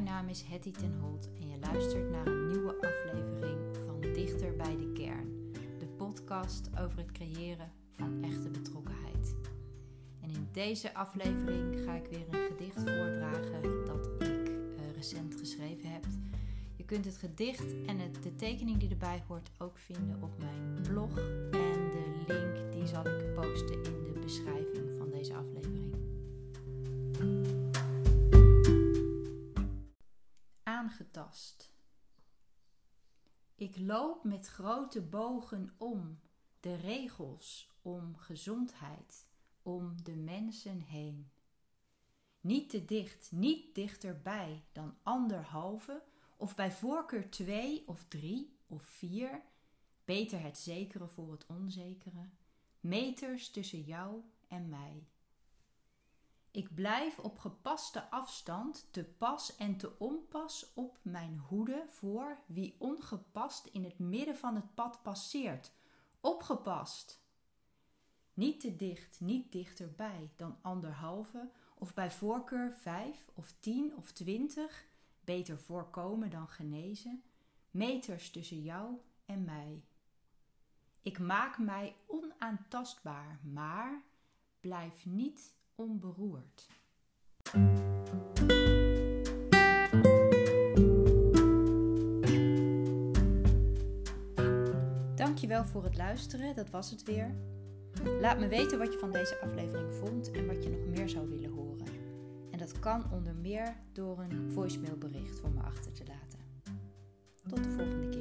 Mijn naam is Hetty ten Holt en je luistert naar een nieuwe aflevering van Dichter bij de Kern, de podcast over het creëren van echte betrokkenheid. En in deze aflevering ga ik weer een gedicht voordragen dat ik eh, recent geschreven heb. Je kunt het gedicht en de tekening die erbij hoort ook vinden op mijn blog en de link die zal ik posten in de beschrijving Ik loop met grote bogen om de regels, om gezondheid, om de mensen heen. Niet te dicht, niet dichterbij dan anderhalve, of bij voorkeur twee of drie of vier, beter het zekere voor het onzekere, meters tussen jou en mij. Ik blijf op gepaste afstand te pas en te onpas op mijn hoede voor wie ongepast in het midden van het pad passeert. Opgepast! Niet te dicht, niet dichterbij dan anderhalve, of bij voorkeur vijf of tien of twintig, beter voorkomen dan genezen, meters tussen jou en mij. Ik maak mij onaantastbaar, maar blijf niet onberoerd. Dankjewel voor het luisteren, dat was het weer. Laat me weten wat je van deze aflevering vond en wat je nog meer zou willen horen. En dat kan onder meer door een voicemailbericht voor me achter te laten. Tot de volgende keer.